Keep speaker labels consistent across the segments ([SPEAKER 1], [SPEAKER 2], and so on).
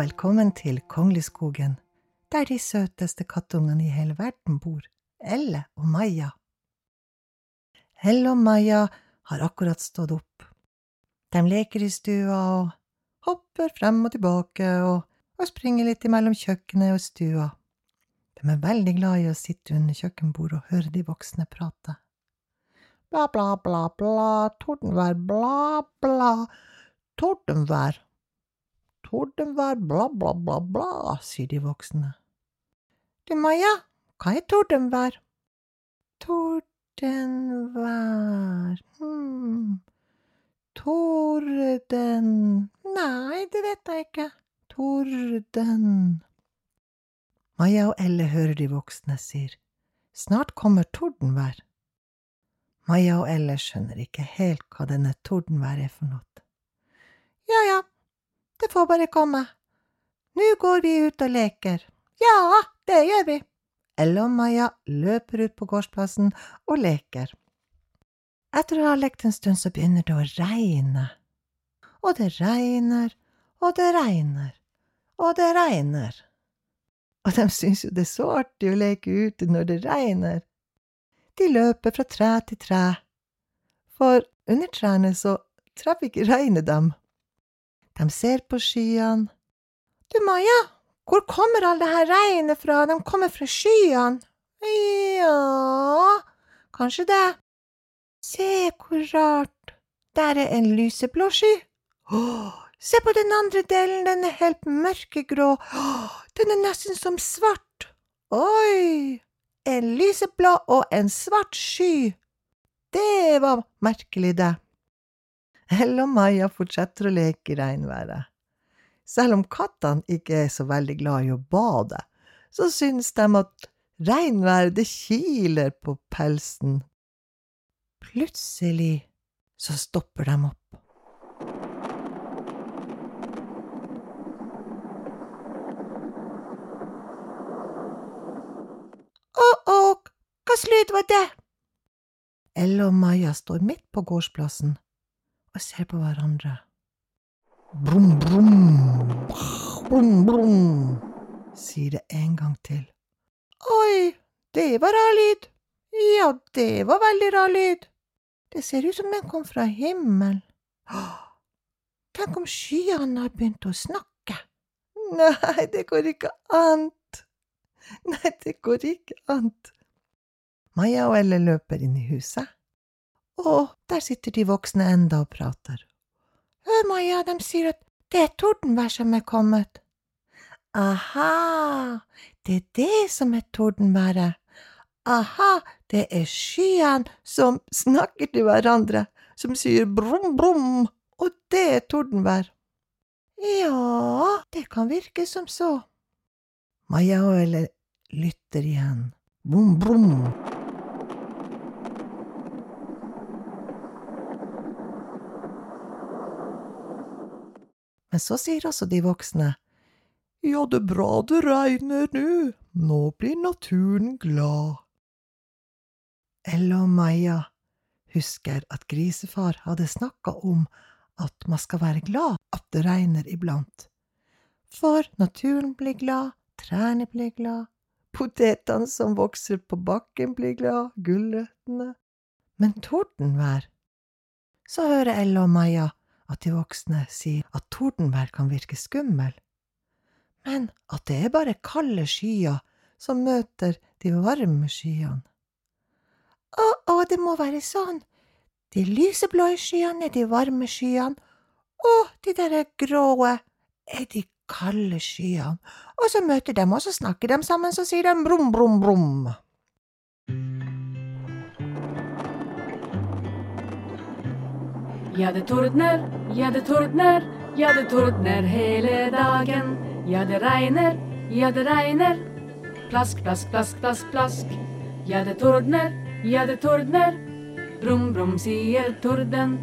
[SPEAKER 1] velkommen til Kongleskogen, der de søteste kattungene i hele verden bor, Elle og Maja. Elle og Maja har akkurat stått opp. De leker i stua og hopper frem og tilbake og, og springer litt imellom kjøkkenet og stua. De er veldig glad i å sitte under kjøkkenbordet og høre de voksne prate. Bla, bla, bla, bla, tordenvær, bla, bla, tordenvær. Tordenvær, bla, bla, bla, bla, sier de voksne. Du, Maja, hva er tordenvær? Tordenvær, hm, torden, nei, det vet jeg ikke, torden. Maja og Elle hører de voksne sier, snart kommer tordenvær. Maja og Elle skjønner ikke helt hva denne tordenvær er for noe. Ja, ja, det får bare komme. Nå går vi ut og leker. Ja, det gjør vi. Elle og Maja løper ut på gårdsplassen og leker. Etter å ha lekt en stund så begynner det å regne. Og det regner, og det regner, og det regner. Og de syns jo det er så artig å leke ute når det regner. De løper fra tre til tre, for under trærne så treffer ikke regnet dem. De ser på skyene. Du, Maja, hvor kommer all det her regnet fra? De kommer fra skyene. Ja, kanskje det. Se hvor rart. Der er en lyseblå sky. Se på den andre delen, den er helt mørkegrå. Den er nesten som svart. Oi, en lyseblå og en svart sky. Det var merkelig, det. Elle og Maja fortsetter å leke i regnværet. Selv om kattene ikke er så veldig glad i å bade, så synes de at regnværet det kiler på pelsen. Plutselig så stopper de opp. Å, å, hva lyd var det? Elle og Maja står midt på gårdsplassen og ser på hverandre. Brum, brum, brum, brum, sier det en gang til. Oi, det var rar lyd. Ja, det var veldig rar lyd. Det ser ut som den kom fra himmelen. Tenk om skyene har begynt å snakke. Nei, det går ikke an. Nei, det går ikke an. Maja og Elle løper inn i huset. Og der sitter de voksne enda og prater. Hør, Maja, de sier at det er tordenvær som er kommet. Aha, det er det som er tordenværet. Aha, det er skyene som snakker til hverandre, som sier brum, brum, og det er tordenvær. Ja, det kan virke som så. Maja og Elle lytter igjen. Brum, brum. Men så sier også de voksne, ja, det er bra det regner nå, nå blir naturen glad. Ella og Maja husker at grisefar hadde snakka om at man skal være glad at det regner iblant, for naturen blir glad, trærne blir glad, potetene som vokser på bakken blir glad, gulrøttene. Men tordenvær? Så hører Ella og Maja at de voksne sier at tordenvær kan virke skummel, men at det er bare kalde skyer som møter de varme skyene. Å, å, det må være sånn. De lyseblå skyene er de varme skyene, og de der gråe er de kalde skyene. Og så møter de, og så snakker de sammen, så sier de brum, brum, brum.
[SPEAKER 2] Ja, det tordner, ja, det tordner, ja, det tordner hele dagen. Ja, det regner, ja, det regner. Plask, plask, plask, plask, plask. Ja, det tordner, ja, det tordner. Brum, brum, sier torden.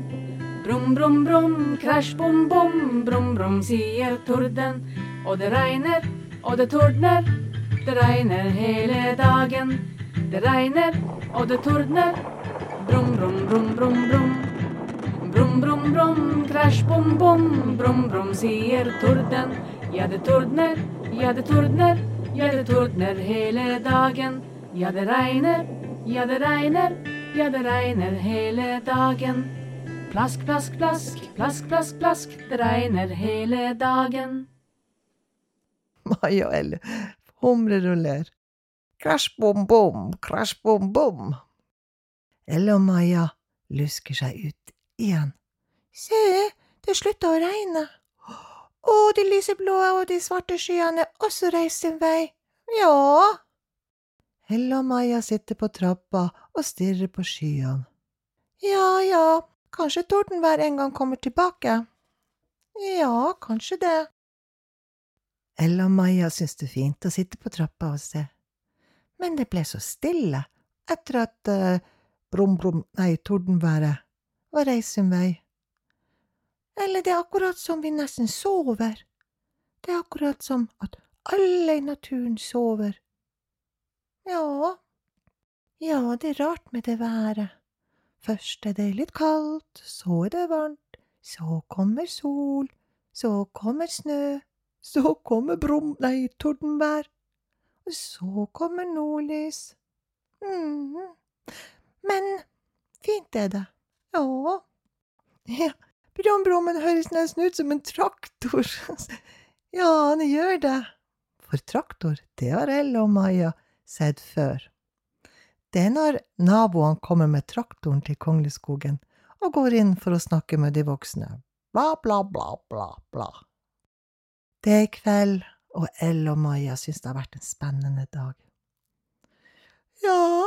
[SPEAKER 2] Brum, brum, brum, krasj, bom, bom. Brum, brum, sier torden. Og det regner, og det tordner. Det regner hele dagen. Det regner, og det tordner. Brum, brum, brum, brum, brum. Brum, brum, brum, krasj, bom, bom. Brum, brum, sier torden. Ja, det tordner, ja, det tordner, ja, det tordner hele dagen. Ja, det regner, ja, det regner, ja, det regner hele dagen. Plask, plask, plask, plask, plask, plask, det regner hele dagen.
[SPEAKER 1] Maja og Elle humrer og ler. Krasj, bom, bom, krasj, bom, bom. Elle og Maja lusker seg ut igjen. Se, det slutta å regne. Å, de lyseblå og de svarte skyene er også reist sin vei. Ja. Elle og Maja sitter på trappa og stirrer på skyene. Ja, ja, kanskje tordenvær en gang kommer tilbake. Ja, kanskje det. Ella og Maja syntes det er fint å sitte på trappa og se, men det ble så stille etter at uh, brum, brum, nei, tordenværet var reiser vei. Eller det er akkurat som vi nesten sover. Det er akkurat som at alle i naturen sover. Ja, ja, det er rart med det været. Først er det litt kaldt, så er det varmt, så kommer sol, så kommer snø, så kommer brum, nei, tordenvær, og så kommer nordlys. mm. Men fint er det, ja. ja. Brumbrummen høres nesten ut som en traktor. ja, han gjør det. For traktor, det har Elle og Maja sett før. Det er når naboene kommer med traktoren til Kongleskogen og går inn for å snakke med de voksne. Bla, bla, bla, bla, bla. Det er kveld, og Elle og Maja syns det har vært en spennende dag. Ja,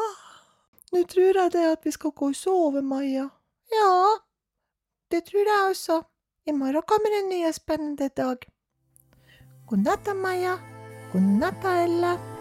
[SPEAKER 1] nå tror jeg det at vi skal gå og sove, Maja. Ja, det tror jeg også. I morgen kommer en ny og spennende dag. God natt, Maja. God natt, Elle.